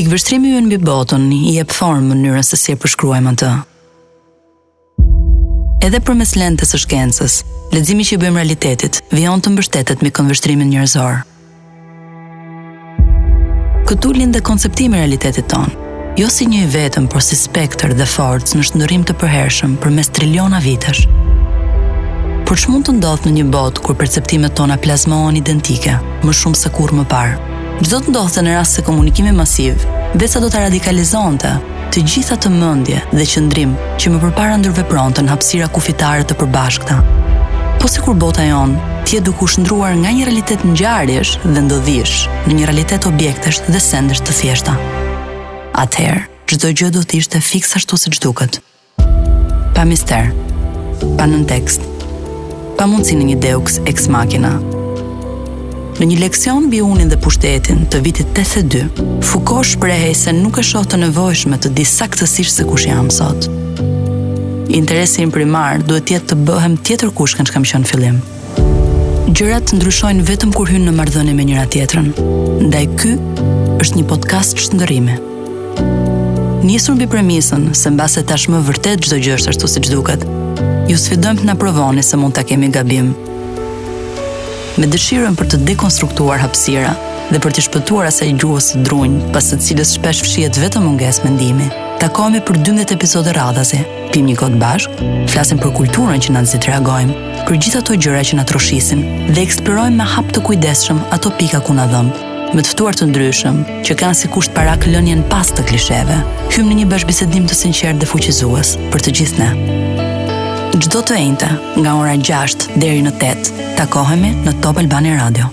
Pikëvështrimi ynë mbi botën i jep formë mënyrës se si e përshkruajmë atë. Edhe përmes lentes së shkencës, leximi që i bëjmë realitetit vijon të mbështetet mbi këndvështrimin njerëzor. Këtu lind dhe konceptimi i realitetit tonë. jo si një i vetëm, por si spektër dhe forcë në shndërrim të përhershëm përmes triliona vitesh. Por ç'mund të ndodhë në një botë kur perceptimet tona plazmohen identike, më shumë se kurrë më parë? Ç'do të ndodhte në rast se komunikimi masiv veç sa do ta radikalizonte të gjithë atë mendje dhe qëndrim që më përpara ndërvepronte në hapësira kufitare të përbashkëta? Po sikur bota jonë, të jetë duke u shndërruar nga një realitet ngjarjesh dhe ndodhish, në një realitet objektesh dhe sendesh të thjeshta. Atëherë, çdo gjë do të ishte fiks ashtu siç duket. Pa mister, pa nëntekst, pa mundësinë e një deux ex machina. Në një leksion mbi unin dhe pushtetin të vitit 82, Foucault shprehej se nuk e shoh të nevojshme të di saktësisht se kush jam sot. Interesi im primar duhet të jetë të bëhem tjetërkush nga ç'kam qenë në fillim. Gjërat ndryshojnë vetëm kur hyjnë në marrëdhënie me njëra-tjetrën. Ndaj ky është një podcast shndërrimi. Nisur mbi premisën se mbase tashmë vërtet çdo gjë është ashtu siç duket, ju sfidojmë të na provoni se mund ta kemi gabim. Me dëshirën për të dekonstruktuar hapësira dhe për t'i shpëtuar asaj gjuhës së drunjë, pas së cilës shpesh fshihet vetëm mungesë mendimi. Takohemi për 12 episode radhazi. Pim një gotë bashkë, flasim për kulturën që na nxit të reagojmë, për gjithë ato gjëra që na troshisin dhe eksplorojmë me hap të kujdesshëm ato pika ku na dhemb. Me të ftuar të ndryshëm, që kanë si kusht parak lënien pas të klisheve, hyjmë në një bashkëbisedim të sinqertë dhe fuqizues për të gjithë ne. Çdo të enjte, nga ora 6 deri në 8, takohemi në Top Albania Radio.